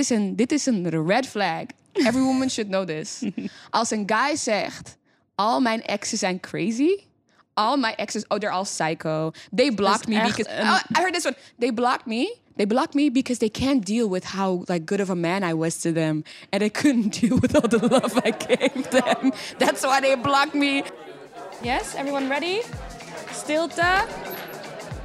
is een, dit is een red flag. Every woman should know this. Als een guy zegt, al mijn exes zijn crazy. All my exes, oh, they're all psycho. They blocked me because... een- Oh, I heard this one. They blocked me. They blocked me because they can't deal with how like good of a man I was to them. And they couldn't deal with all the love I gave them. That's why they blocked me. Yes, everyone ready? Stilte.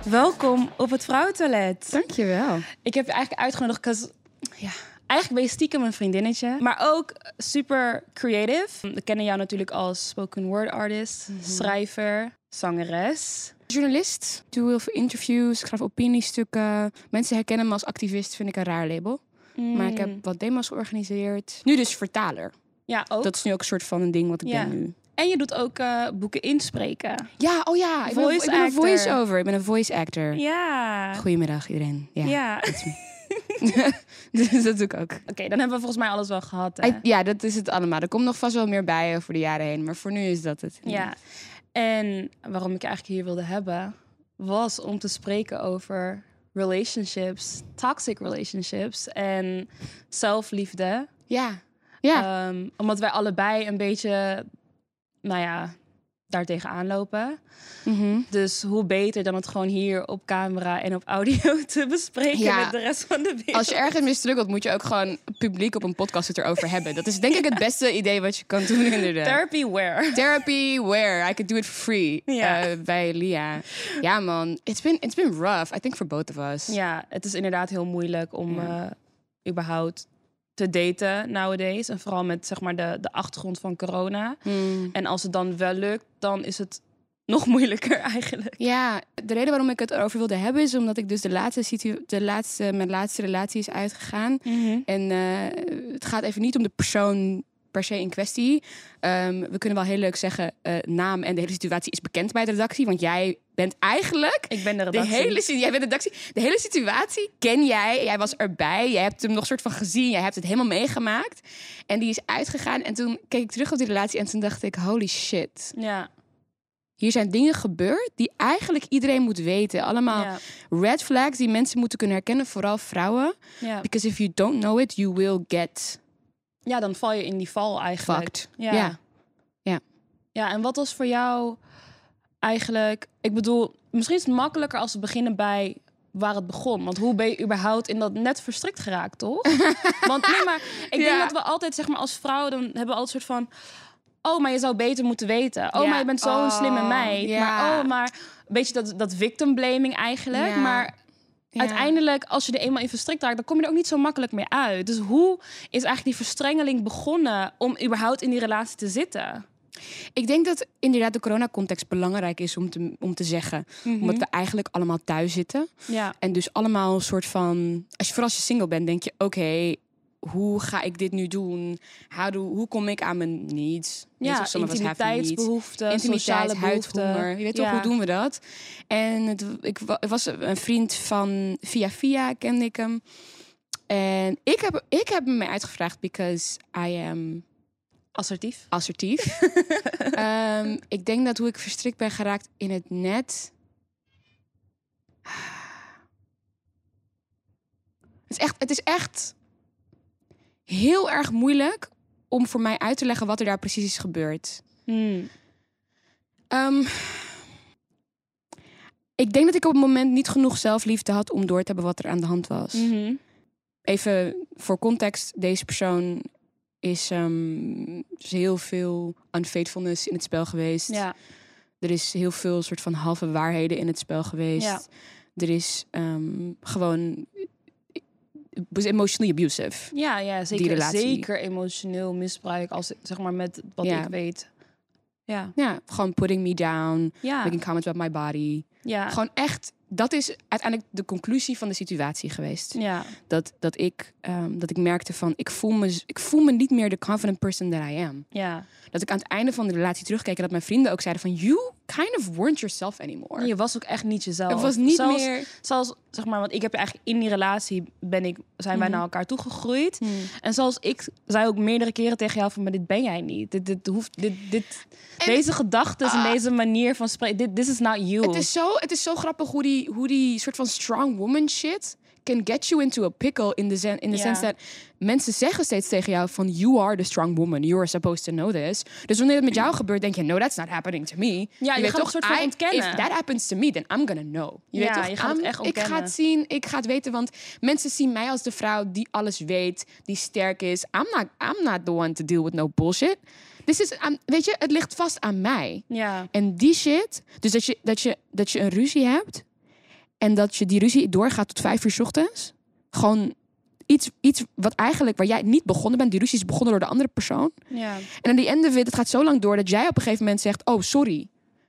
Welkom op het vrouwentoilet. Dankjewel. Ik heb je eigenlijk uitgenodigd, ja, eigenlijk ben je stiekem een vriendinnetje. Maar ook super creative. We kennen jou natuurlijk als spoken word artist, schrijver, zangeres. Journalist, doe heel veel interviews, schrijf opiniestukken. Mensen herkennen me als activist, vind ik een raar label. Maar ik heb wat demos georganiseerd. Nu dus vertaler. Ja, ook. Dat is nu ook een soort van een ding wat ik Ja. ben nu. En je doet ook eh, boeken inspreken. Ja, oh ja, ik ben, Voice ik ben een voice-over. Ik ben een voice-actor. Ja. Goedemiddag iedereen. Ja. Ja. dus dat doe ik ook. Oké, dan hebben we volgens mij alles wel gehad. Hè? Ja, dat is het allemaal. Er komt nog vast wel meer bij over de jaren heen. Maar voor nu is dat het. Ja. En waarom ik je eigenlijk hier wilde hebben, was om te spreken over relationships, toxic relationships en zelfliefde. Ja. Ja. Ehm, omdat wij allebei een beetje, nou ja, daartegen aanlopen. Mhm. Dus hoe beter dan het gewoon hier op camera en op audio te bespreken Ja. met de rest van de wereld. Als je ergens struggelt, moet je ook gewoon publiek op een podcast het erover hebben. Dat is denk ik het beste idee wat je kan doen inderdaad. Therapy where? Therapy where I could do it for free. Ja. Eh, bij Lia. Ja man, it's been, it's been rough. I think for both of us. Ja, het is inderdaad heel moeilijk om eh, überhaupt te daten nowadays. En vooral met zeg maar de, de achtergrond van corona. Hmm. En als het dan wel lukt, dan is het nog moeilijker eigenlijk. Ja, de reden waarom ik het erover wilde hebben is omdat ik dus de laatste, situ de laatste mijn laatste relatie is uitgegaan. En eh, het gaat even niet om de persoon per se in kwestie. Ehm, we kunnen wel heel leuk zeggen, eh, naam en de hele situatie is bekend bij de redactie. Want jij bent eigenlijk Ik ben de de redactie. hele, si- jij bent de, redactie, de hele situatie ken jij. Jij was erbij. Jij hebt hem nog soort van gezien. Jij hebt het helemaal meegemaakt. En die is uitgegaan. En toen keek ik terug op die relatie en toen dacht ik, holy shit. Ja, Hier zijn dingen gebeurd die eigenlijk iedereen moet weten. Allemaal ja, red flags die mensen moeten kunnen herkennen, vooral vrouwen. ja. Because if you don't know it, you will get ja, dan val je in die val eigenlijk. fucked. Ja. Ja. Ja, en wat was voor jou eigenlijk... Ik bedoel, misschien is het makkelijker als we beginnen bij waar het begon. Want hoe ben je überhaupt in dat net verstrikt geraakt, toch? Want nee, maar ik Ja. denk dat we altijd, zeg maar, als vrouw... dan hebben we altijd een soort van... Oh, maar je zou beter moeten weten. Oh, Ja. maar je bent zo'n Oh, slimme meid. ja. Maar oh, maar... Een beetje dat, dat victim blaming eigenlijk. Ja. Maar Ja. uiteindelijk, als je er eenmaal in verstrikt raakt... dan kom je er ook niet zo makkelijk meer uit. Dus hoe is eigenlijk die verstrengeling begonnen... om überhaupt in die relatie te zitten? Ik denk dat inderdaad de coronacontext belangrijk is om te, om te zeggen. Omdat we eigenlijk allemaal thuis zitten. Ja. En dus allemaal een soort van... Als je, vooral als je single bent, denk je... Oké, hoe ga ik dit nu doen? How do, hoe kom ik aan mijn needs? Ja, intimiteitsbehoeften, Intimiteit, huidhonger. behoeften. Je weet Ja. toch, hoe doen we dat? En het, ik was een vriend van Via Via, kende ik hem. En ik heb, ik heb me uitgevraagd because I am Assertief. assertief. Ehm, ik denk dat hoe ik verstrikt ben geraakt in het net. Het is echt, het is echt heel erg moeilijk om voor mij uit te leggen wat er daar precies is gebeurd. Hmm. Ehm, ik denk dat ik op het moment niet genoeg zelfliefde had om door te hebben wat er aan de hand was. Mhm. Even voor context, deze persoon is, ehm, is heel veel unfaithfulness in het spel geweest. Ja. Er is heel veel soort van halve waarheden in het spel geweest. Ja. Er is ehm, gewoon was emotionally abusive. Ja, ja, zeker, relatie. zeker emotioneel misbruik als zeg maar met wat Ja. ik weet. Ja, Ja, gewoon putting me down, ja, making comments about my body. ja, Gewoon echt, dat is uiteindelijk de conclusie van de situatie geweest. ja, Dat, dat, ik, ehm, dat ik merkte van, ik voel, me, ik voel me niet meer de confident person that I am. ja. Dat ik aan het einde van de relatie terugkeek en dat mijn vrienden ook zeiden van, you kind of weren't yourself anymore. Je was ook echt niet jezelf. Het was niet Zelfs- meer... Zoals, zeg maar, want ik heb eigenlijk in die relatie ben ik, zijn wij Mhm. naar elkaar toegegroeid. Hmm. En zoals ik zei ook meerdere keren tegen jou van, maar dit ben jij niet. Dit, dit hoeft, dit, dit, En- deze gedachten en Ah. deze manier van spreken, dit this is not you. Het is, zo, het is zo grappig hoe die, hoe die soort van strong woman shit can get you into a pickle in the, zen, in the Ja. sense that mensen zeggen steeds tegen jou van you are the strong woman, you are supposed to know this. Dus wanneer het met jou gebeurt, denk je no, that's not happening to me. Ja, je weet gaat het soort van I- ontkennen. If that happens to me, then I'm gonna know. Je Ja, weet toch? je gaat het echt Ik ga ontkennen. het zien, ik ga het weten, want mensen zien mij als de vrouw die alles weet, die sterk is. I'm not, I'm not the one to deal with no bullshit. This is, weet je, het ligt vast aan mij. Ja. En die shit, dus dat je, dat je, dat je een ruzie hebt en dat je die ruzie doorgaat tot vijf uur 's ochtends. Gewoon iets, iets wat eigenlijk, waar jij niet begonnen bent, die ruzie is begonnen door de andere persoon. Ja. En aan die of it, het gaat zo lang door dat jij op een gegeven moment zegt, oh sorry.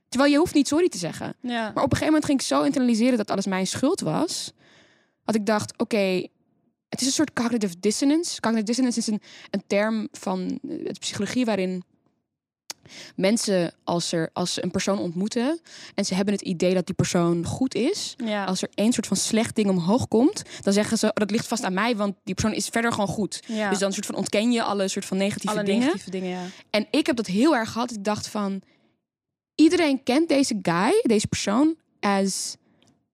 Terwijl je hoeft niet sorry te zeggen. Ja. Maar op een gegeven moment ging ik zo internaliseren dat alles mijn schuld was. Dat ik dacht, oké, het is een soort cognitive dissonance. Cognitive dissonance is een, een term van eh, de psychologie waarin mensen, als, er, als ze een persoon ontmoeten en ze hebben het idee dat die persoon goed is, Ja. als er één soort van slecht ding omhoog komt, dan zeggen ze, oh, dat ligt vast aan mij, want die persoon is verder gewoon goed. ja. Dus dan soort van ontken je alle soort van negatieve alle dingen. negatieve dingen, ja. En ik heb dat heel erg gehad. Ik dacht van, iedereen kent deze guy, deze persoon, as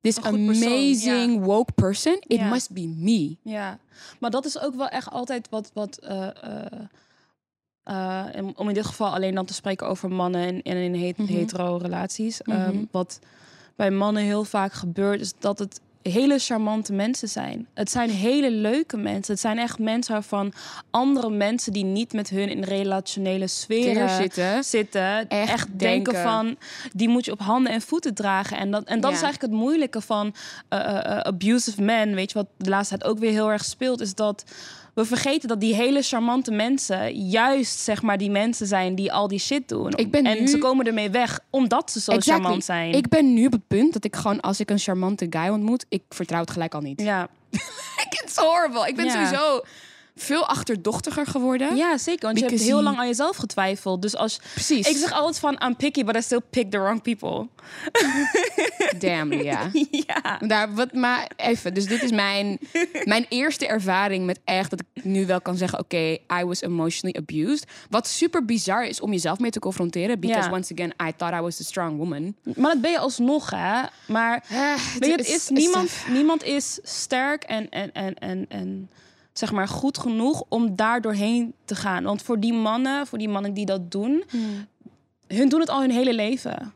this persoon, amazing woke person. It must be me. Ja, maar dat is ook wel echt altijd wat. wat eh, eh, eh, om in dit geval alleen dan te spreken over mannen en, en in het, Mhm. hetero relaties. Mhm. Ehm, wat bij mannen heel vaak gebeurt, is dat het hele charmante mensen zijn. Het zijn hele leuke mensen. Het zijn echt mensen waarvan andere mensen die niet met hun in relationele Sfeer zitten. zitten, echt, Echt denken van die moet je op handen en voeten dragen. En dat, en dat Ja. is eigenlijk het moeilijke van eh, eh, abusive men. Weet je wat de laatste tijd ook weer heel erg speelt, is dat we vergeten dat die hele charmante mensen juist zeg maar die mensen zijn die al die shit doen. Ik ben en nu- ze komen ermee weg omdat ze zo Exactly. charmant zijn. Ik ben nu op het punt dat ik gewoon, als ik een charmante guy ontmoet, ik vertrouw het gelijk al niet. ja. It's horrible. Ik ben Ja. sowieso veel achterdochtiger geworden. ja, zeker. Want je hebt heel he- lang aan jezelf getwijfeld. Dus als Precies. ik zeg altijd van I'm picky, but I still pick the wrong people. Damn, ja. ja. Daar, wat, maar even, dus dit is mijn, mijn eerste ervaring met echt dat ik nu wel kan zeggen: oké, I was emotionally abused. Wat super bizar is om jezelf mee te confronteren. Because Ja. once again, I thought I was the strong woman. Maar dat ben je alsnog, hè? Maar Weet je, het is, niemand, niemand is sterk en, en, en, en, en zeg maar goed genoeg om daar doorheen te gaan. Want voor die mannen, voor die mannen die dat doen, hun doen het al hun hele leven.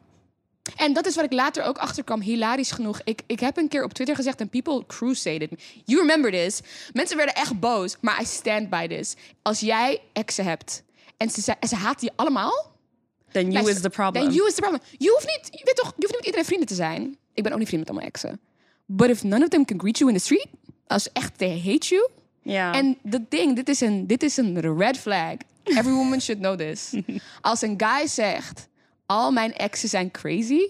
En dat is wat ik later ook achterkwam, hilarisch genoeg. Ik, ik heb een keer op Twitter gezegd en people crusaded me. You remember this. Mensen werden echt boos, maar I stand by this. Als jij exen hebt en ze, ze, en ze haten je allemaal, Then you Luister, is the problem. Then you is the problem. Je hoeft niet, je weet toch, je hoeft niet met iedereen vrienden te zijn. Ik ben ook niet vriend met allemaal exen. But if none of them can greet you in the street, als echt they hate you. Ja. En dat ding, dit is een, dit is een red flag. Every woman should know this. Als een guy zegt, al mijn exen zijn crazy.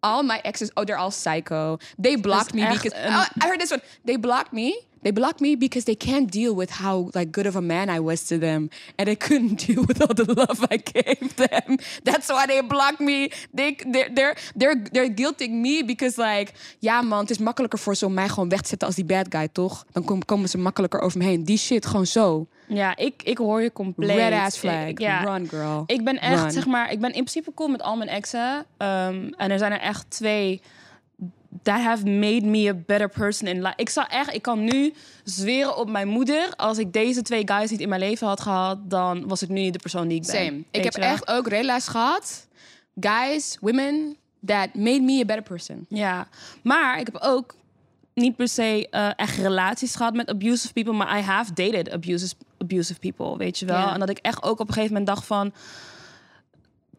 All my exes, oh, they're all psycho. They blocked me because een- oh, I heard this one. They blocked me. They blocked me because they can't deal with how like good of a man I was to them, and they couldn't deal with all the love I gave them. That's why they blocked me. They they're they're they're, they're guilting me because like ja man, het is makkelijker voor ze om mij gewoon weg te zetten als die bad guy, toch? Dan kom- komen ze makkelijker over me heen. Die shit gewoon zo. ja, ik, ik hoor je compleet. Red ass flag. Ik, ja, Run girl. ik ben echt, Run. zeg maar, ik ben in principe cool met al mijn exen. Ehm, en er zijn er echt twee that have made me a better person in life. Ik zou echt, ik kan nu zweren op mijn moeder. Als ik deze twee guys niet in mijn leven had gehad, dan was ik nu niet de persoon die ik ben. Same. Ik heb echt ook relaties gehad. Guys, women that made me a better person. Ja, maar ik heb ook niet per se eh, echt relaties gehad met abusive people, maar I have dated abusive, abusive people, weet je wel. En dat ik echt ook op een gegeven moment dacht van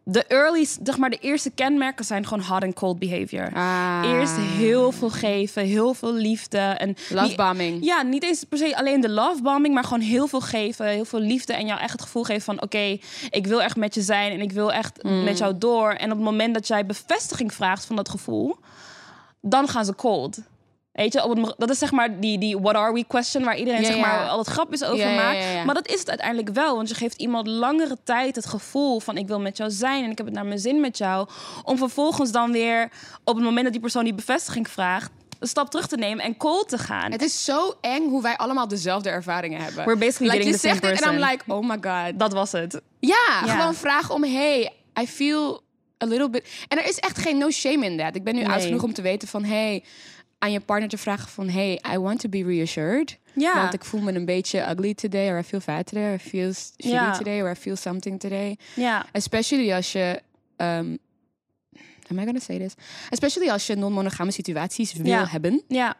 de early, zeg maar de eerste kenmerken zijn gewoon hot and cold behavior. Ah. Eerst heel veel geven, heel veel liefde en Love niet- bombing. ja, niet eens per se alleen de love bombing, maar gewoon heel veel geven, heel veel liefde en jou echt het gevoel geven van oké, ik wil echt met je zijn en ik wil echt Mm. met jou door. En op het moment dat jij bevestiging vraagt van dat gevoel, dan gaan ze cold. Weet je, dat is zeg maar die, die what are we question waar iedereen Ja, zeg ja. maar al het grapjes over Ja, maakt. Maar dat is het uiteindelijk wel, want je geeft iemand langere tijd het gevoel van ik wil met jou zijn en ik heb het naar mijn zin met jou. Om vervolgens dan weer op het moment dat die persoon die bevestiging vraagt, een stap terug te nemen en cold te gaan. Het is zo eng hoe wij allemaal dezelfde ervaringen hebben. We're basically like, je zegt dit en I'm like, oh my god. Dat was het. Ja, gewoon vragen om, hey, I feel a little bit... En er is echt geen no shame in that. Ik ben nu Nee. oud genoeg om te weten van, hey, aan je partner te vragen van... Hey, I want to be reassured. Ja. Want ik voel me een beetje ugly today. Or I feel fat today. Or I feel shitty Ja. today. Or I feel something today. ja. Especially als je... Um, am I gonna say this? Especially als je non-monogame situaties wil Ja. hebben. ja.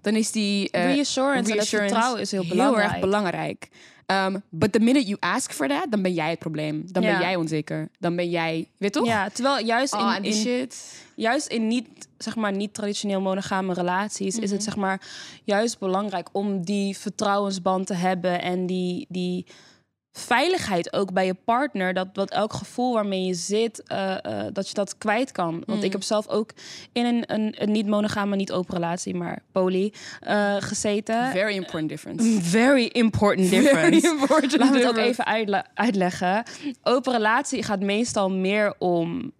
Dan is die... eh, reassurance, en reassurance vertrouwen is heel belangrijk. erg belangrijk. Um, but the minute you ask for that, dan ben jij het probleem. Dan ben jij onzeker. Dan ben jij... Weet toch? Ja, terwijl juist in, Oh, in, shit. juist in niet, zeg maar, niet traditioneel monogame relaties is het zeg maar juist belangrijk om die vertrouwensband te hebben en die, die veiligheid ook bij je partner. Dat, dat elk gevoel waarmee je zit, eh, eh, dat je dat kwijt kan. Want ik heb zelf ook in een, een, een niet monogame, niet open relatie, maar poly eh, gezeten. Very important difference. Very important difference. Very important Laten we het ook even uitle- uitleggen. Open relatie gaat meestal meer om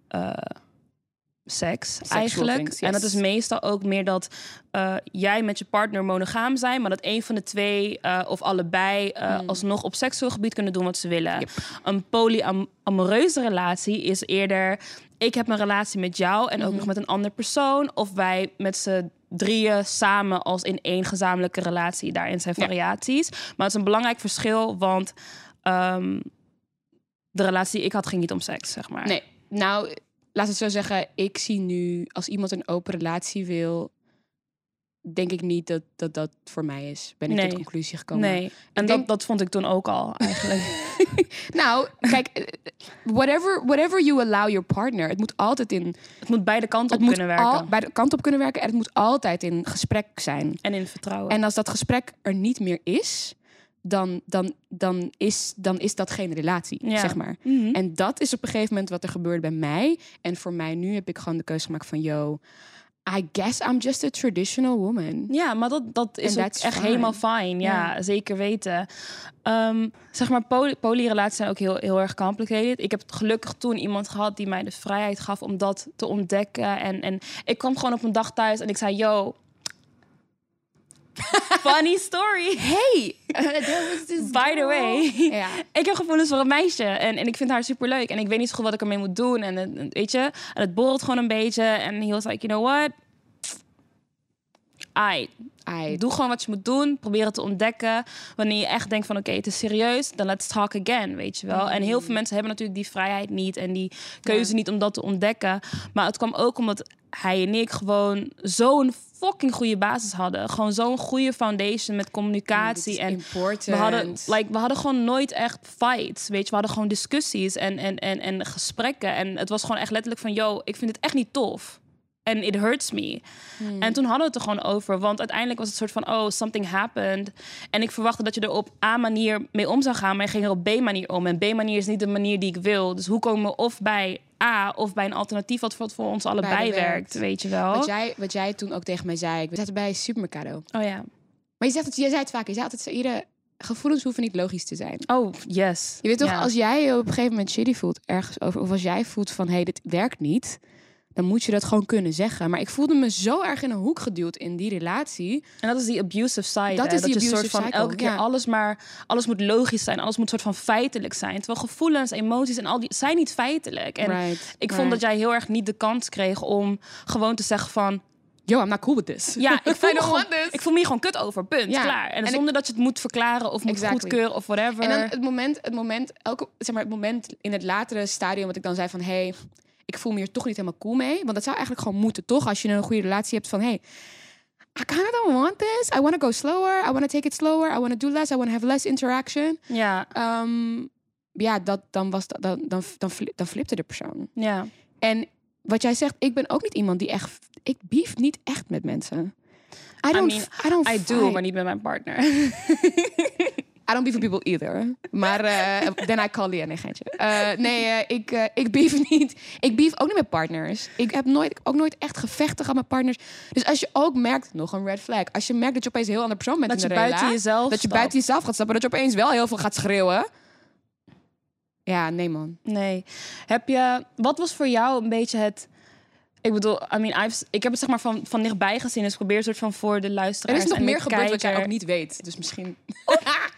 seks eigenlijk. things, En dat is meestal ook meer dat eh, jij met je partner monogaam zijn, maar dat een van de twee eh, of allebei eh, alsnog op seksueel gebied kunnen doen wat ze willen. Hmm. Yep. Een polyamoreuze relatie is eerder ik heb een relatie met jou en ook Mhm. nog met een ander persoon of wij met z'n drieën samen als in één gezamenlijke relatie. Daarin zijn Ja. variaties, maar het is een belangrijk verschil, want ehm, de relatie die ik had ging niet om seks, zeg maar. Nee, nou, laat het zo zeggen. Ik zie nu, als iemand een open relatie wil... denk ik niet dat dat, dat voor mij is. Ben ik Nee. tot conclusie gekomen. Nee, en denk- dat, dat vond ik toen ook al eigenlijk. Nou, kijk, whatever, whatever you allow your partner... het moet altijd in... het moet beide kanten op kunnen werken. al, bij de kant op kunnen werken... en het moet altijd in gesprek zijn. En in vertrouwen. En als dat gesprek er niet meer is... dan, dan, dan, is, dan is dat geen relatie, Ja. zeg maar. Mhm. En dat is op een gegeven moment wat er gebeurde bij mij. En voor mij nu heb ik gewoon de keuze gemaakt van... yo, I guess I'm just a traditional woman. Ja, maar dat, dat is ook echt fine. helemaal fijn. Ja, zeker weten. Ehm, zeg maar, poly, polyrelaties zijn ook heel, heel erg complicated. Ik heb gelukkig toen iemand gehad die mij de vrijheid gaf om dat te ontdekken. En, en ik kwam gewoon op een dag thuis en ik zei, yo... Funny story. Hey, uh, was this By the way. Ja. Ik heb gevoelens voor een meisje en, en ik vind haar super leuk. En ik weet niet zo goed wat ik ermee moet doen. En, het- weet je, en het borrelt gewoon een beetje. En he was like, you know what? Doe gewoon wat je moet doen. Probeer het te ontdekken. Wanneer je echt denkt van oké, het is serieus, dan let's talk again, weet je wel. En heel veel mensen hebben natuurlijk die vrijheid niet en die keuze Ja. niet om dat te ontdekken. Maar het kwam ook omdat hij en ik gewoon zo'n fucking goede basis hadden. Gewoon zo'n goede foundation met communicatie. En important. we hadden, like, we hadden gewoon nooit echt fights. Weet je, we hadden gewoon discussies en, en, en, en gesprekken. En het was gewoon echt letterlijk van: yo, ik vind het echt niet tof. En it hurts me. En toen hadden we het er gewoon over. Want uiteindelijk was het soort van: oh, something happened. En ik verwachtte dat je er op A-manier mee om zou gaan. Maar je ging er op B-manier om. En B-manier is niet de manier die ik wil. Dus hoe komen we of bij A of bij een alternatief wat voor, voor ons allebei werkt, werkt. weet je wel? wat, jij, wat jij toen ook tegen mij zei. We zaten bij Supermercado. Oh ja. Maar je, zegt het, je zei het vaak. Je zei altijd, Saïde, gevoelens hoeven niet logisch te zijn. Oh, yes. Je weet toch, Ja. als jij je op een gegeven moment shitty voelt ergens over... of als jij voelt van, hé, hey, dit werkt niet... dan moet je dat gewoon kunnen zeggen. Maar ik voelde me zo erg in een hoek geduwd in die relatie. En dat is die abusive side. Dat hè? is die je soort abusive van cycle, elke keer ja. alles maar alles moet logisch zijn, alles moet soort van feitelijk zijn. Terwijl gevoelens, emoties en al die zijn niet feitelijk. En Right, ik vond dat jij heel erg niet de kans kreeg om gewoon te zeggen van Yo, I'm not cool with this. ja, ik voel, me gewoon, ik voel me hier gewoon kut over, punt, Ja. klaar. En, En ik- zonder dat je het moet verklaren of moet Exactly. goedkeuren of whatever. En dan het moment, het moment, elke, zeg maar, het moment in het latere stadium wat ik dan zei van, hé, hey, ik voel me hier toch niet helemaal cool mee. Want dat zou eigenlijk gewoon moeten, toch? Als je een goede relatie hebt van, hey, I kind of don't want this. I want to go slower. I want to take it slower. I want to do less. I want to have less interaction. ja, Ehm, ja, dat, dan, was dat, dan, dan, dan, dan flipte de persoon. ja. En wat jij zegt, ik ben ook niet iemand die echt, ik beef niet echt met mensen. I don't, mean, I don't I do, fight. maar niet met mijn partner. I don't beef with people either. Maar eh then I call Lia. Nee, geintje. Eh, nee, eh, ik, eh, ik beef niet. Ik beef ook niet met partners. Ik heb nooit, ook nooit echt gevechten gehad met partners. Dus als je ook merkt, nog een red flag. Als je merkt dat je opeens een heel ander persoon bent Dat in je buiten jezelf Dat je stapt. buiten jezelf gaat stappen. Dat je opeens wel heel veel gaat schreeuwen. Ja, nee man. Nee. Heb je, wat was voor jou een beetje het... Ik bedoel, I mean, I've, ik heb het zeg maar van, van dichtbij gezien. Dus ik probeer een soort van voor de Er luisteraars is nog en meer gebeurd wat jij ook niet weet. Dus misschien...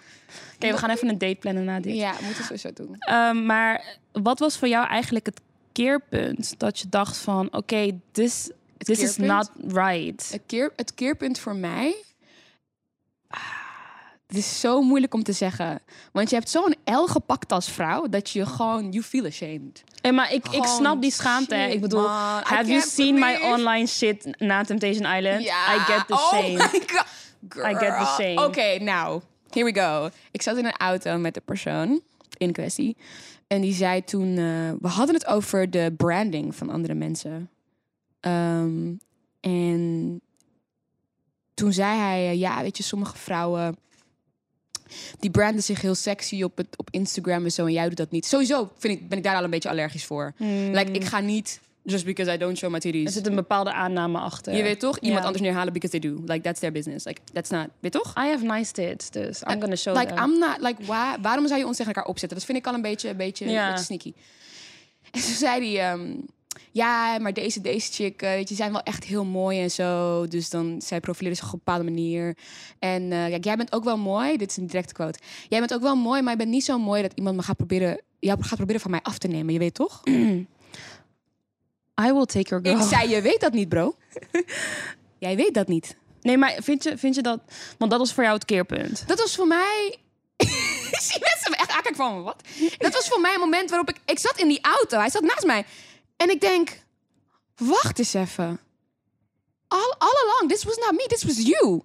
Oké, we gaan even een date plannen na dit. Ja, we moeten sowieso doen. Ehm, maar wat was voor jou eigenlijk het keerpunt dat je dacht van... Oké, this, This is not right. Het, keer, het keerpunt voor mij. Ah, Het is zo moeilijk om te zeggen. Want je hebt zo'n L gepakt als vrouw dat je gewoon, you feel ashamed. Hey, maar ik, ik snap die schaamte. shit, Ik bedoel, man. I have you seen my online shit na Temptation Island? I get the oh shame. my god. Girl. I get the shame. Oké, nou, here we go. Ik zat in een auto met de persoon in kwestie. En die zei toen... eh, we hadden het over de branding van andere mensen. Ehm, en toen zei hij... eh, ja, weet je, sommige vrouwen... Die branden zich heel sexy op, het, op Instagram en zo. En jij doet dat niet. Sowieso vind ik, ben ik daar al een beetje allergisch voor. Like, ik ga niet... Just because I don't show my titties. Er zit een bepaalde aanname achter. Je weet toch? Iemand anders neerhalen because they do. Like, that's their business. Like, that's not... Weet toch? I have nice tits, dus I'm gonna show Like, them. I'm not... Like, waar, waarom zou je ons tegen elkaar opzetten? Dat vind ik al een beetje, een beetje, een beetje sneaky. En toen zei hij... ehm, ja, maar deze, deze chick, eh, weet je, zijn wel echt heel mooi en zo. Dus dan, zij profileren zich op een bepaalde manier. En eh, kijk, jij bent ook wel mooi. Dit is een directe quote. Jij bent ook wel mooi, maar je bent niet zo mooi dat iemand me gaat proberen... Jou gaat proberen van mij af te nemen. Je weet toch? I will take your girl. Ik zei, je weet dat niet, bro. jij weet dat niet. Nee, maar vind je, vind je dat... Want dat was voor jou het keerpunt. Dat was voor mij. Zie mensen me echt aankijken van wat. Dat was voor mij een moment waarop ik. Ik zat in die auto. Hij zat naast mij. En ik denk. Wacht eens even. All, all along, this was not me. This was you.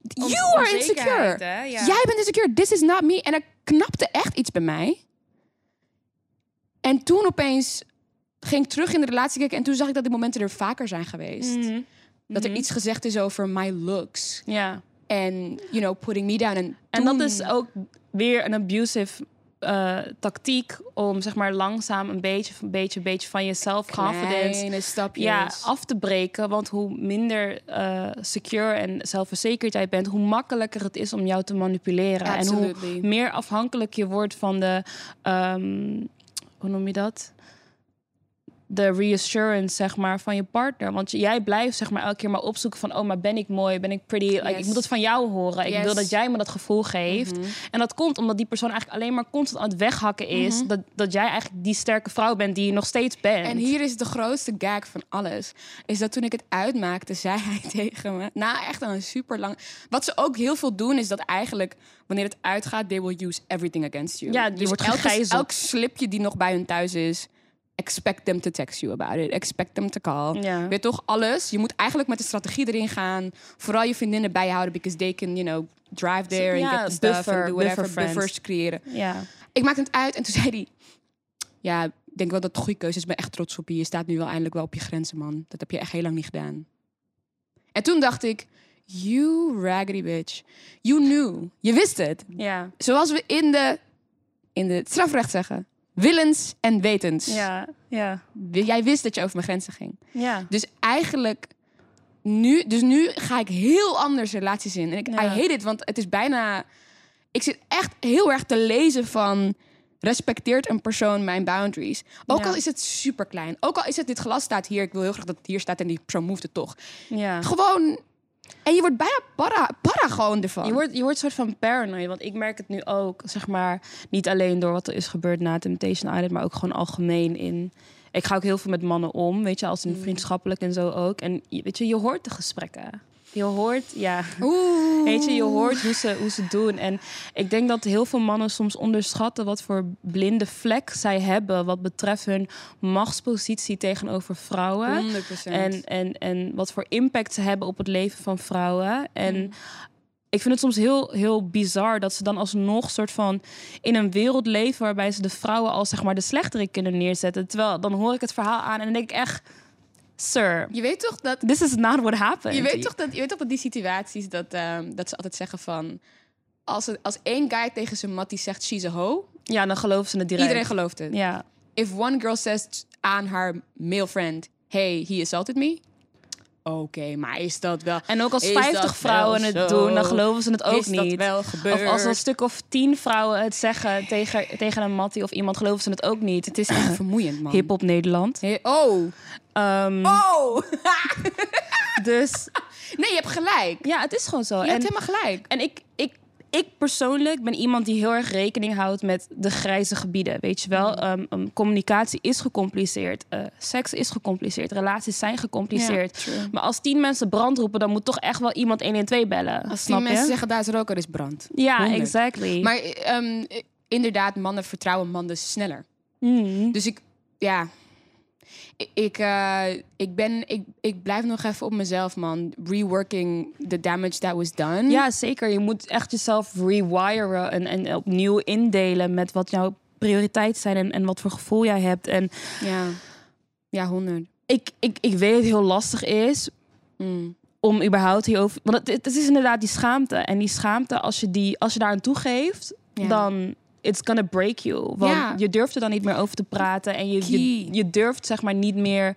You are insecure. Jij bent insecure. This is not me. En er knapte echt iets bij mij. En toen opeens ging ik terug in de relatie kijken. En toen zag ik dat die momenten er vaker zijn geweest. Mhm. Dat er iets gezegd is over my looks. Ja. En, you know, putting me down. En, En dat is ook weer een abusive eh, tactiek om zeg maar langzaam een beetje, een beetje, een beetje van je self-confidence Kleine stapjes. ja, af te breken. Want hoe minder eh, secure en zelfverzekerd jij bent, hoe makkelijker het is om jou te manipuleren. En hoe meer afhankelijk je wordt van de, ehm, hoe noem je dat? De reassurance, zeg maar, van je partner. Want jij blijft, zeg maar, elke keer maar opzoeken van... oh, maar ben ik mooi? Ben ik pretty? Yes. ik moet het van jou horen. Ik wil dat jij me dat gevoel geeft. En dat komt omdat die persoon eigenlijk alleen maar constant aan het weghakken is... dat, dat jij eigenlijk die sterke vrouw bent die je nog steeds bent. En hier is de grootste gag van alles. Is dat toen ik het uitmaakte, zei hij tegen me... Na echt een super lang... Wat ze ook heel veel doen, is dat eigenlijk... Wanneer het uitgaat, they will use everything against you. Ja, je dus wordt gegijzeld. elk slipje die nog bij hun thuis is... Expect them to text you about it. Expect them to call. Ja. Weet toch, alles. Je moet eigenlijk met de strategie erin gaan. Vooral je vriendinnen bijhouden. Because they can, you know, drive there and Ja, get the stuff. buffer, and do whatever. buffer. Buffers creëren. Ja. Ik maakte het uit en toen zei hij... Ja, ik denk wel dat het een goede keuze is. Ik ben echt trots op je. Je staat nu wel eindelijk wel op je grenzen, man. Dat heb je echt heel lang niet gedaan. En toen dacht ik... You raggedy bitch. You knew. Je wist het. Ja. Zoals we in de, in de het strafrecht zeggen. Willens en wetens. Ja. Ja. Jij wist dat je over mijn grenzen ging. Ja. Dus eigenlijk nu, dus nu ga ik heel anders relaties in. En ik, Ja. I hate it, want het is bijna. Ik zit echt heel erg te lezen van. Respecteert een persoon mijn boundaries? Ook Ja. al is het super klein. Ook al is het dit glas staat hier. Ik wil heel graag dat het hier staat en die persoon moved het toch. Ja. Gewoon. En je wordt bijna para, para gewoon ervan. Je wordt, je wordt een soort van paranoid. Want ik merk het nu ook, zeg maar, niet alleen door wat er is gebeurd na Temptation Island, maar ook gewoon algemeen in. Ik ga ook heel veel met mannen om, weet je, als Mm. in vriendschappelijk en zo ook. En weet je, je hoort de gesprekken. Je hoort, ja. Oeh. Weet je, je hoort hoe ze, hoe ze doen. En ik denk dat heel veel mannen soms onderschatten wat voor blinde vlek zij hebben wat betreft hun machtspositie tegenover vrouwen. 100%. En, en, en wat voor impact ze hebben op het leven van vrouwen. En Mm. ik vind het soms heel, heel bizar dat ze dan alsnog soort van in een wereld leven waarbij ze de vrouwen als zeg maar de slechterik kunnen neerzetten. Terwijl dan hoor ik het verhaal aan en dan denk ik echt, sir, je weet toch dat this is not what happened. Je weet toch dat, je weet toch dat die situaties dat, ehm, dat ze altijd zeggen van. Als, het, als één guy tegen zijn mattie zegt she's a hoe, Ja, dan geloven ze het direct. iedereen gelooft het. Ja, If one girl says aan haar male friend, hey, he assaulted me. Oké, maar is dat wel... en ook als Is 50 dat vrouwen het zo? doen, dan geloven ze het ook is dat niet. wel gebeurd? Of als een stuk of tien vrouwen het zeggen tegen, tegen een mattie of iemand, geloven ze het ook niet. Het is echt vermoeiend, man. Hip-hop Nederland. Oh. Ehm, Oh! Dus nee, je hebt gelijk. ja, het is gewoon zo. Je en hebt helemaal gelijk. en ik, ik, ik persoonlijk ben iemand die heel erg rekening houdt met de grijze gebieden. Weet je wel, um, um, communicatie is gecompliceerd, uh, seks is gecompliceerd, relaties zijn gecompliceerd. Ja, maar als tien mensen brand roepen, dan moet toch echt wel iemand 112 bellen. Als die snap mensen zeggen daar is er is brand. ja, Honderd. exactly. Maar ehm, inderdaad, mannen vertrouwen mannen sneller. Mhm. Dus ik, ja, ik, eh, ik ben, ik, ik blijf nog even op mezelf, man. Reworking the damage that was done. Ja, zeker. Je moet echt jezelf rewiren en, en opnieuw indelen met wat jouw prioriteiten zijn en, en wat voor gevoel jij hebt. En ja, ja, honderd. ik, ik, ik weet dat het heel lastig is Mm. om überhaupt hierover... Want het, het is inderdaad die schaamte. En die schaamte, als je, die, als je daar aan toegeeft, Ja. dan... It's gonna break you. Want Ja. je durft er dan niet meer over te praten. En je, je, je durft zeg maar niet meer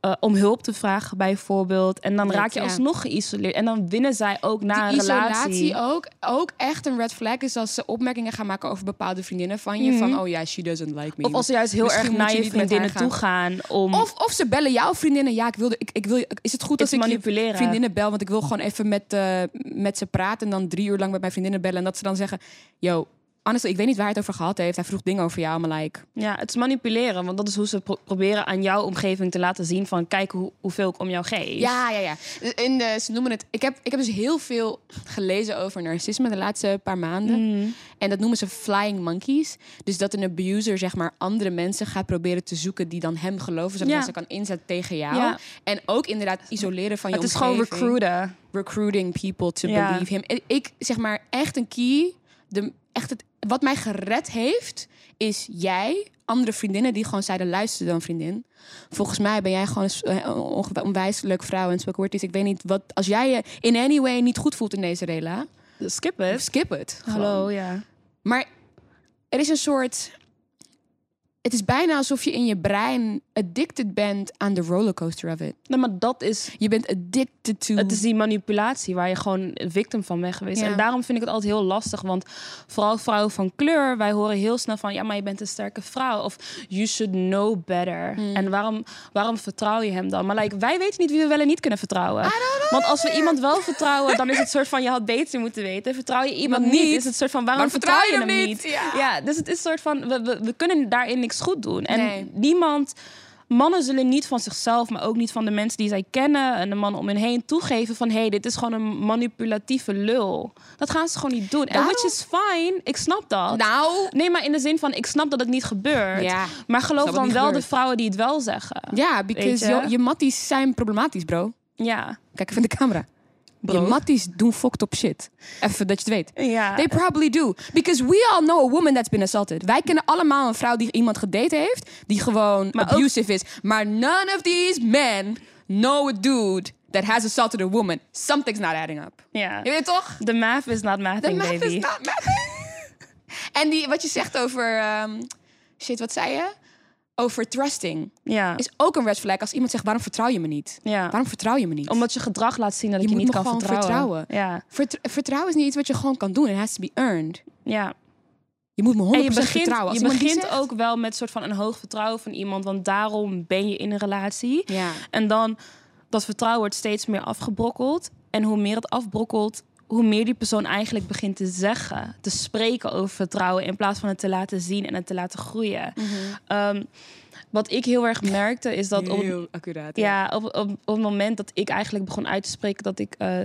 eh, om hulp te vragen bijvoorbeeld. En dan raak je alsnog geïsoleerd. En dan winnen zij ook na Die een relatie. isolatie ook, ook echt een red flag is als ze opmerkingen gaan maken over bepaalde vriendinnen van je. Van, oh ja, she doesn't like me. Of als ze juist heel Misschien erg naar je vriendinnen toe gaan om... Of, of ze bellen jouw vriendinnen. Ja, ik wilde, ik, ik wil, is het goed It's als ik je manipuleren. vriendinnen bel? Want ik wil gewoon even met, eh, met ze praten. En dan drie uur lang met mijn vriendinnen bellen. En dat ze dan zeggen, yo, honestly, ik weet niet waar hij het over gehad heeft. Hij vroeg dingen over jou, maar like... Ja, het is manipuleren. Want dat is hoe ze pro- proberen aan jouw omgeving te laten zien van... kijk hoe, hoeveel ik om jou geef. Ja, ja, ja. Eh, ze noemen het... Ik heb, ik heb dus heel veel gelezen over narcisme de laatste paar maanden. Mm. En dat noemen ze flying monkeys. Dus dat een abuser zeg maar andere mensen gaat proberen te zoeken die dan hem geloven, zodat Ja. hij ze kan inzetten tegen jou. Ja. En ook inderdaad isoleren van je Het is gewoon recruiten. Recruiting people to Ja. believe him. Ik zeg maar echt een key. De, echt het, wat mij gered heeft, is jij, andere vriendinnen die gewoon zeiden luister dan vriendin. Volgens mij ben jij gewoon een eh, onwijs leuke vrouw en is. Ik weet niet wat als jij je in any way niet goed voelt in deze rela, Skip het. skip het. Hallo, ja. Maar er is een soort. Het is bijna alsof je in je brein addicted bent aan de rollercoaster of it. Nee, maar dat is... Je bent addicted to. Het is die manipulatie waar je gewoon een victim van bent geweest. Ja. En daarom vind ik het altijd heel lastig. Want vooral vrouwen van kleur, wij horen heel snel van... ja, maar je bent een sterke vrouw. Of you should know better. Hmm. En waarom, waarom vertrouw je hem dan? Maar like, wij weten niet wie we wel en niet kunnen vertrouwen. Want als we iemand wel vertrouwen, dan is het soort van... je had beter moeten weten. Vertrouw je iemand niet, niet. is het soort van... waarom vertrouw je vertrouw hem je hem niet? niet? Ja. Ja, dus het is een soort van... We, we, we kunnen daarin niks goed doen. En Nee. niemand... Mannen zullen niet van zichzelf, maar ook niet van de mensen die zij kennen en de mannen om hen heen toegeven van hé, hey, dit is gewoon een manipulatieve lul. Dat gaan ze gewoon niet doen. En which is fine, ik snap dat. Nou. Nee, maar in de zin van ik snap dat het niet gebeurt. Ja. Maar geloof dan wel gebeurt. de vrouwen die het wel zeggen. Ja, because je? je? je matties zijn problematisch, bro. Ja. Kijk even in de camera. Bro. Je matties doen fucked up shit. Even dat je het weet. Ja. They probably do. Because we all know a woman that's been assaulted. Wij kennen allemaal een vrouw die iemand gedate heeft, die gewoon Maar ook- abusive is. Maar none of these men know a dude that has assaulted a woman. Something's not adding up. ja. Je weet toch? The math is not The mathing, math baby. is not mathing. en die, wat je zegt over... ehm, shit, wat zei je? Over trusting. Ja. Is ook een red flag als iemand zegt, waarom vertrouw je me niet? ja. Waarom vertrouw je me niet? Omdat je gedrag laat zien dat ik Je je, moet niet kan gewoon vertrouwen. Ja. Vert- vertrouwen is niet iets wat je gewoon kan doen. It has to be earned. ja. Je moet me 100% En je begint, vertrouwen. Als je begint zegt- ook wel met soort van een hoog vertrouwen van iemand, want daarom ben je in een relatie. Ja. En dan dat vertrouwen wordt steeds meer afgebrokkeld. En hoe meer het afbrokkelt, hoe meer die persoon eigenlijk begint te zeggen, te spreken over vertrouwen in plaats van het te laten zien en het te laten groeien. Ehm, wat ik heel erg merkte is dat op, Heel accuraat. ja, op, op, op het moment dat ik eigenlijk begon uit te spreken dat ik eh,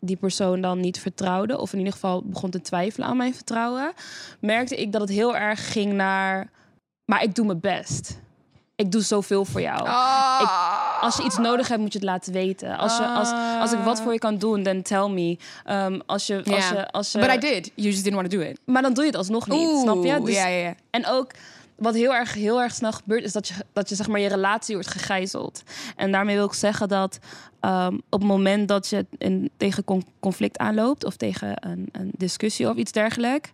die persoon dan niet vertrouwde, of in ieder geval begon te twijfelen aan mijn vertrouwen, merkte ik dat het heel erg ging naar, maar ik doe mijn best. Ik doe zoveel voor jou. Ah. Als je iets nodig hebt, moet je het laten weten. Als, je, als, als ik wat voor je kan doen, dan tell me. Ehm, als je, als je, als je, But I did. You just didn't want to do it. Maar dan doe je het alsnog niet, Oeh, snap je? Dus- ja, ja, ja. En ook wat heel erg, heel erg snel gebeurt, is dat je, dat je zeg maar je relatie wordt gegijzeld. En daarmee wil ik zeggen dat ehm, op het moment dat je in, tegen con- conflict aanloopt of tegen een, een discussie of iets dergelijks,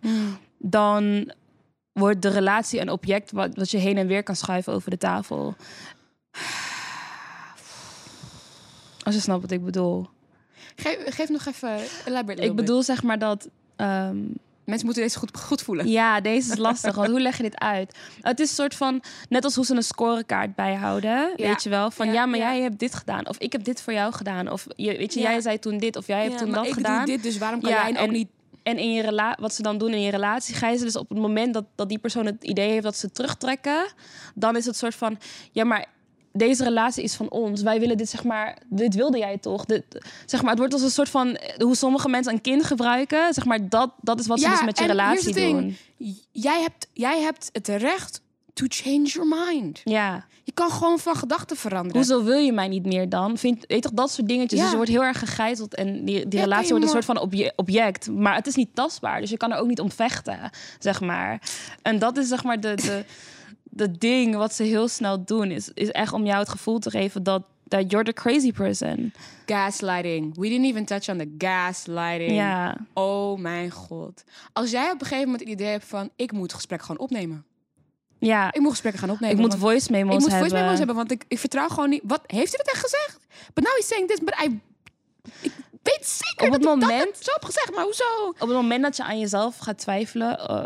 dan wordt de relatie een object wat, wat je heen en weer kan schuiven over de tafel. Als je snapt wat ik bedoel. Geef, geef nog even elaborate Ik bedoel zeg maar dat. bit. Mensen moeten deze goed, goed voelen. Ja, deze is lastig. Want hoe leg je dit uit? Het is een soort van, net als hoe ze een scorekaart bijhouden. Ja. Weet je wel? Van ja, Ja, maar ja. jij hebt dit gedaan. Of ik heb dit voor jou gedaan. Of je, weet je, jij zei toen dit. Of jij hebt toen maar dat ik gedaan. doe dit, dus waarom kan jij en- ook niet... En in je rela wat ze dan doen in je relatie, ga je ze dus op het moment dat, dat die persoon het idee heeft dat ze terugtrekken, dan is het soort van, ja, maar deze relatie is van ons. Wij willen dit, zeg maar, dit wilde jij toch? Dit, zeg maar, het wordt als een soort van, hoe sommige mensen een kind gebruiken, zeg maar, dat, dat is wat ze dus met je relatie doen. Jij hebt, jij hebt het recht to change your mind. Ja. Je kan gewoon van gedachten veranderen. Hoezo wil je mij niet meer dan? Vind, weet toch, dat soort dingetjes. Ja. Dus je wordt heel erg gegeiteld en die, die Ja, relatie wordt een soort van obje- object. Maar het is niet tastbaar, dus je kan er ook niet om vechten, zeg maar. En dat is zeg maar de, de, de ding wat ze heel snel doen. Is, is echt om jou het gevoel te geven dat, dat you're the crazy person. Gaslighting. We didn't even touch on the gaslighting. Ja, Oh mijn god. Als jij op een gegeven moment het idee hebt van... ik moet het gesprek gewoon opnemen. Ja. Ik moet gesprekken gaan opnemen. Ik moet voice memo's ik moet hebben. voice memos hebben, want ik, ik vertrouw gewoon niet... Wat, heeft hij dat echt gezegd? But now he's saying this, but I... Ik weet zeker Op het dat dat moment- heb zo heb gezegd, maar hoezo? Op het moment dat je aan jezelf gaat twijfelen, eh,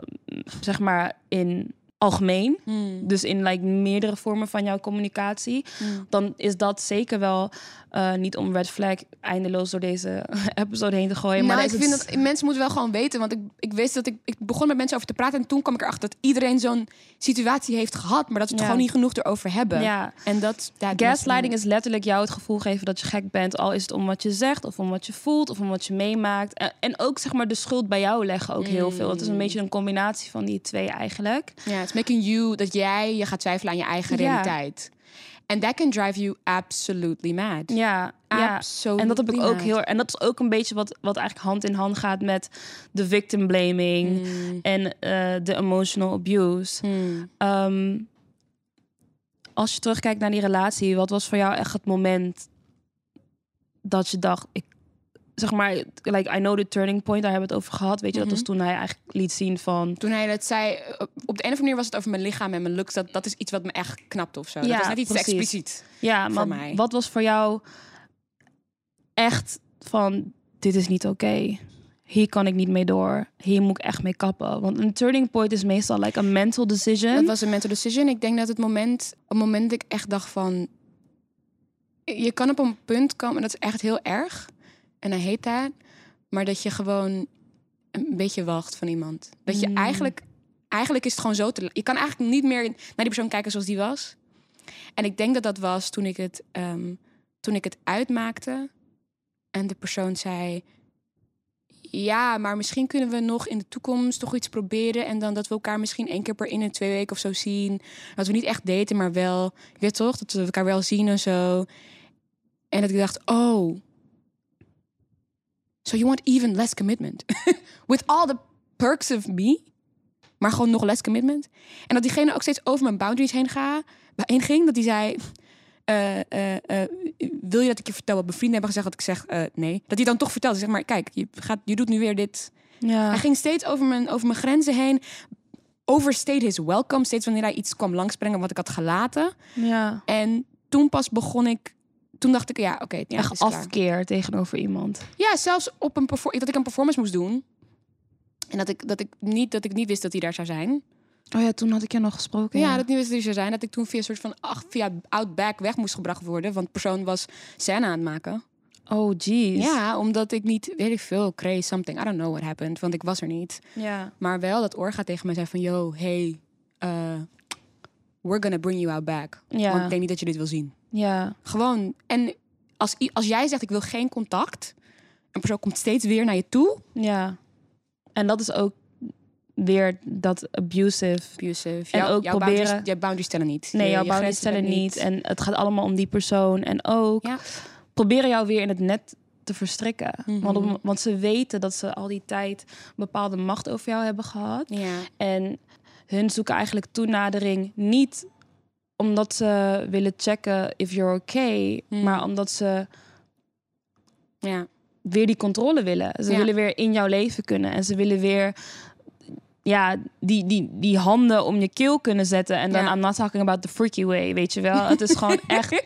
zeg maar in algemeen, Hmm. dus in like, meerdere vormen van jouw communicatie, Hmm. dan is dat zeker wel eh, niet om red flag eindeloos door deze episode heen te gooien. maar nou, ik is vind het- dat mensen moeten wel gewoon weten. Want ik, ik wist dat ik, ik begon met mensen over te praten. En toen kwam ik erachter dat iedereen zo'n situatie heeft gehad. Maar dat ze het Ja. gewoon niet genoeg erover hebben. Ja. En dat... Gaslighting is letterlijk jou het gevoel geven dat je gek bent. Al is het om wat je zegt, of om wat je voelt, of om wat je meemaakt. En, en ook zeg maar de schuld bij jou leggen ook heel veel. Het is een beetje een combinatie van die twee eigenlijk. Ja, it's making you... Dat jij je gaat twijfelen aan je eigen realiteit. En that can drive you absolutely mad. Ja, ja. Absolutely En dat heb ik ook mad. heel. En dat is ook een beetje wat, wat eigenlijk hand in hand gaat met de victim blaming Mm. en eh, de emotional abuse. Hmm. Ehm, als je terugkijkt naar die relatie, wat was voor jou echt het moment dat je dacht, ik zeg maar, like I know the turning point, daar hebben we het over gehad. Weet je, dat was toen hij eigenlijk liet zien van, Toen hij dat zei, eh, op de een of andere manier was het over mijn lichaam en mijn looks. Dat, dat is iets wat me echt knapt of zo. dat Ja, was net iets precies. expliciet. ja, Voor maar mij. wat was voor jou echt van, dit is niet oké. Hier kan ik niet mee door. Hier moet ik echt mee kappen. Want een turning point is meestal like a mental decision. Dat was een mental decision. Ik denk dat het moment, op het moment dat ik echt dacht van... Je kan op een punt komen, en dat is echt heel erg. En hij heet dat. Maar dat je gewoon een beetje wacht van iemand. Dat je Mm. eigenlijk... Eigenlijk is het gewoon zo te... Je kan eigenlijk niet meer naar die persoon kijken zoals die was. En ik denk dat dat was toen ik het, ehm, toen ik het uitmaakte. En de persoon zei... Ja, maar misschien kunnen we nog in de toekomst toch iets proberen. En dan dat we elkaar misschien één keer per in en twee weken of zo zien. Dat we niet echt daten, maar wel... Ik weet toch, dat we elkaar wel zien en zo. En dat ik dacht, oh... So you want even less commitment. With all the perks of me. Maar gewoon nog less commitment. En dat diegene ook steeds over mijn boundaries heen, ga, heen ging. Dat die zei... eh, eh, eh, wil je dat ik je vertel wat mijn vrienden hebben gezegd? Dat ik zeg nee. Dat hij dan toch vertelt. Zeg maar, kijk, je, gaat, je doet nu weer dit. ja. Hij ging steeds over mijn, over mijn grenzen heen. Overstayed his welcome. Steeds wanneer hij iets kwam langsbrengen wat ik had gelaten. ja. En toen pas begon ik... Toen dacht ik, ja, oké, ja, het Echt klaar. afkeer tegenover iemand. Ja, zelfs op een dat ik een performance moest doen. En dat ik, dat, ik niet, dat ik niet wist dat hij daar zou zijn. Oh ja, toen had ik je nog gesproken. Ja, dat ik niet wist dat hij zou zijn. Dat ik toen via een soort van ach, via Outback weg moest gebracht worden. Want de persoon was scène aan het maken. Oh, jeez. Ja, omdat ik niet, weet ik veel, kreeg something. I don't know what happened, want ik was er niet. Ja. Maar wel dat Orga tegen mij zei van... Yo, hey, uh, we're gonna bring you out back. Ja. Want ik denk niet dat je dit wil zien. Ja. Gewoon, en als, als jij zegt ik wil geen contact... Een persoon komt steeds weer naar je toe. Ja. En dat is ook weer dat abusive. Abusive. En Jouw- ook jouw proberen- Boundaries, jouw boundaries tellen niet. Nee, Je- jouw je boundaries grenzen tellen niet. En het gaat allemaal om die persoon. En ook Ja. proberen jou weer in het net te verstrikken. Mhm. want, om- want ze weten dat ze al die tijd bepaalde macht over jou hebben gehad. Ja. En hun zoeken eigenlijk toenadering niet omdat ze willen checken if you're okay, Hmm. maar omdat ze Ja. weer die controle willen. Ze Ja. willen weer in jouw leven kunnen en ze willen weer ja, die, die, die handen om je keel kunnen zetten. En dan, Ja. I'm not talking about the freaky way, weet je wel. Het is gewoon echt...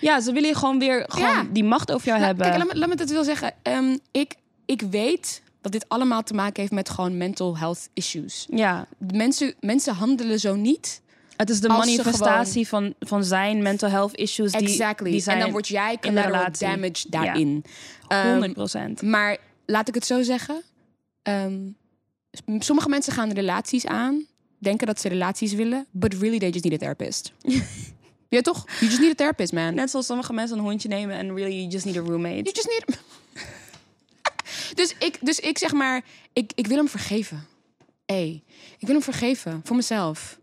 Ja, ze willen gewoon weer gewoon Ja. die macht over jou Nou, hebben. Kijk, laat me, laat me dat wel zeggen. Ehm, ik, ik weet dat dit allemaal te maken heeft met gewoon mental health issues. Ja, Mensen, mensen handelen zo niet. Het is de Als manifestatie van, van zijn mental health issues. Die, exactly. die zijn en dan word jij collateral damage daarin. Ehm, 100 procent. maar laat ik het zo zeggen. ehm, sommige mensen gaan relaties aan, denken dat ze relaties willen, but really they just need a therapist. ja, toch? You just need a therapist, man. Net zoals sommige mensen een hondje nemen en really you just need a roommate. You just need. dus, ik, dus ik zeg maar, ik, ik wil hem vergeven. Hey, ik wil hem vergeven voor mezelf.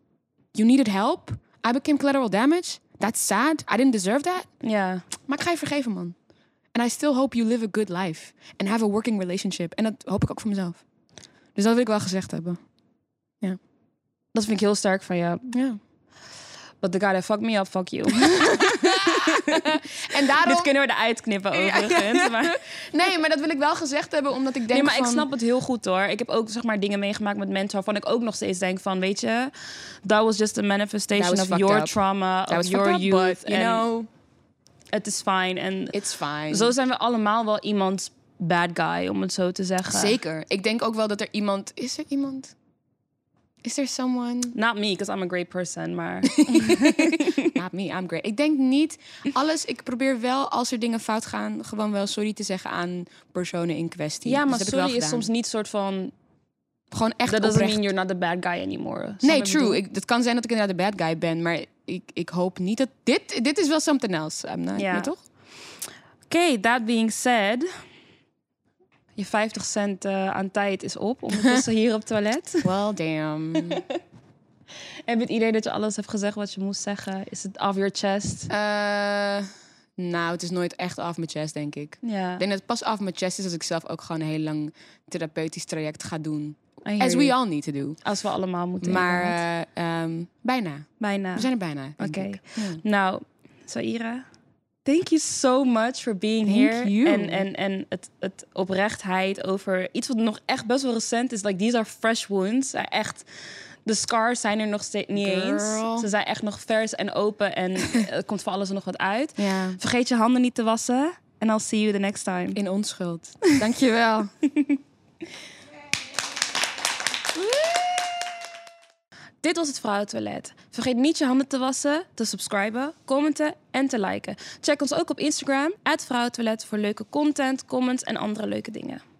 You needed help. I became collateral damage. That's sad. I didn't deserve that. Ja. Maar ik ga je vergeven, man. And I still hope you live a good life. And have a working relationship. En dat hoop ik ook voor mezelf. Dus dat wil ik wel gezegd hebben. Dat vind ik heel sterk van je. Ja. But the guy that fucked me up, fuck you. En daarom... Dit kunnen we eruit knippen overigens. Maar... Nee, maar dat wil ik wel gezegd hebben, omdat ik denk Nee, maar ik snap het heel goed hoor. Ik heb ook zeg maar dingen meegemaakt met mensen waarvan ik ook nog steeds denk van, weet je, that was just a manifestation of your up. trauma, That of your up, youth. but, you know, het is fine. En it's fine. zo zijn we allemaal wel iemands bad guy, om het zo te zeggen. Zeker. Ik denk ook wel dat er iemand... Is er iemand? Is there someone? Not me, because I'm a great person, maar... Not me, I'm great. Ik denk niet alles... Ik probeer wel, als er dingen fout gaan... gewoon wel sorry te zeggen aan personen in kwestie. ja, Dus maar dat wel sorry is soms niet soort van... Gewoon echt That doesn't mean you're not the bad guy anymore. Nee, true. Ik, het kan zijn dat ik inderdaad de bad guy ben, maar ik, ik hoop niet dat dit. Dit is wel something else. I'm not, toch? Oké, that being said... Je 50 cent eh, aan tijd is op, ondertussen hier op toilet. Well, damn. Heb je het idee dat je alles hebt gezegd wat je moest zeggen? Is het off your chest? Eh, nou, het is nooit echt af mijn chest, denk ik. Ja. Ik denk dat het pas af mijn chest is als ik zelf ook gewoon een heel lang therapeutisch traject ga doen. As we all need to do. Als we allemaal moeten. Maar eh, ehm, bijna. bijna. We zijn er bijna. Oké. ik. Ja. Nou, Saira, thank you so much for being Thank here. you. En, en, en het, het oprechtheid over iets wat nog echt best wel recent is. Like, these are fresh wounds. Echt, de scars zijn er nog steeds niet Girl. eens. Ze zijn echt nog vers en open en er komt voor alles nog wat uit. Vergeet je handen niet te wassen. En I'll see you the next time. In onschuld. Dankjewel. Dit was het Vrouwentoilet. Vergeet niet je handen te wassen, te subscriben, commenten en te liken. Check ons ook op Instagram, Vrouwentoilet, voor leuke content, comments en andere leuke dingen.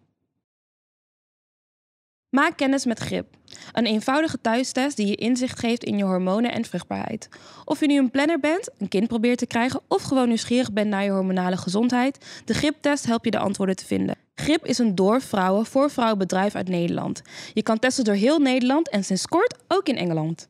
Maak kennis met GRIP. Een eenvoudige thuistest die je inzicht geeft in je hormonen en vruchtbaarheid. Of je nu een planner bent, een kind probeert te krijgen of gewoon nieuwsgierig bent naar je hormonale gezondheid, de GRIP-test helpt je de antwoorden te vinden. GRIP is een door vrouwen voor vrouwen bedrijf uit Nederland. Je kan testen door heel Nederland en sinds kort ook in Engeland.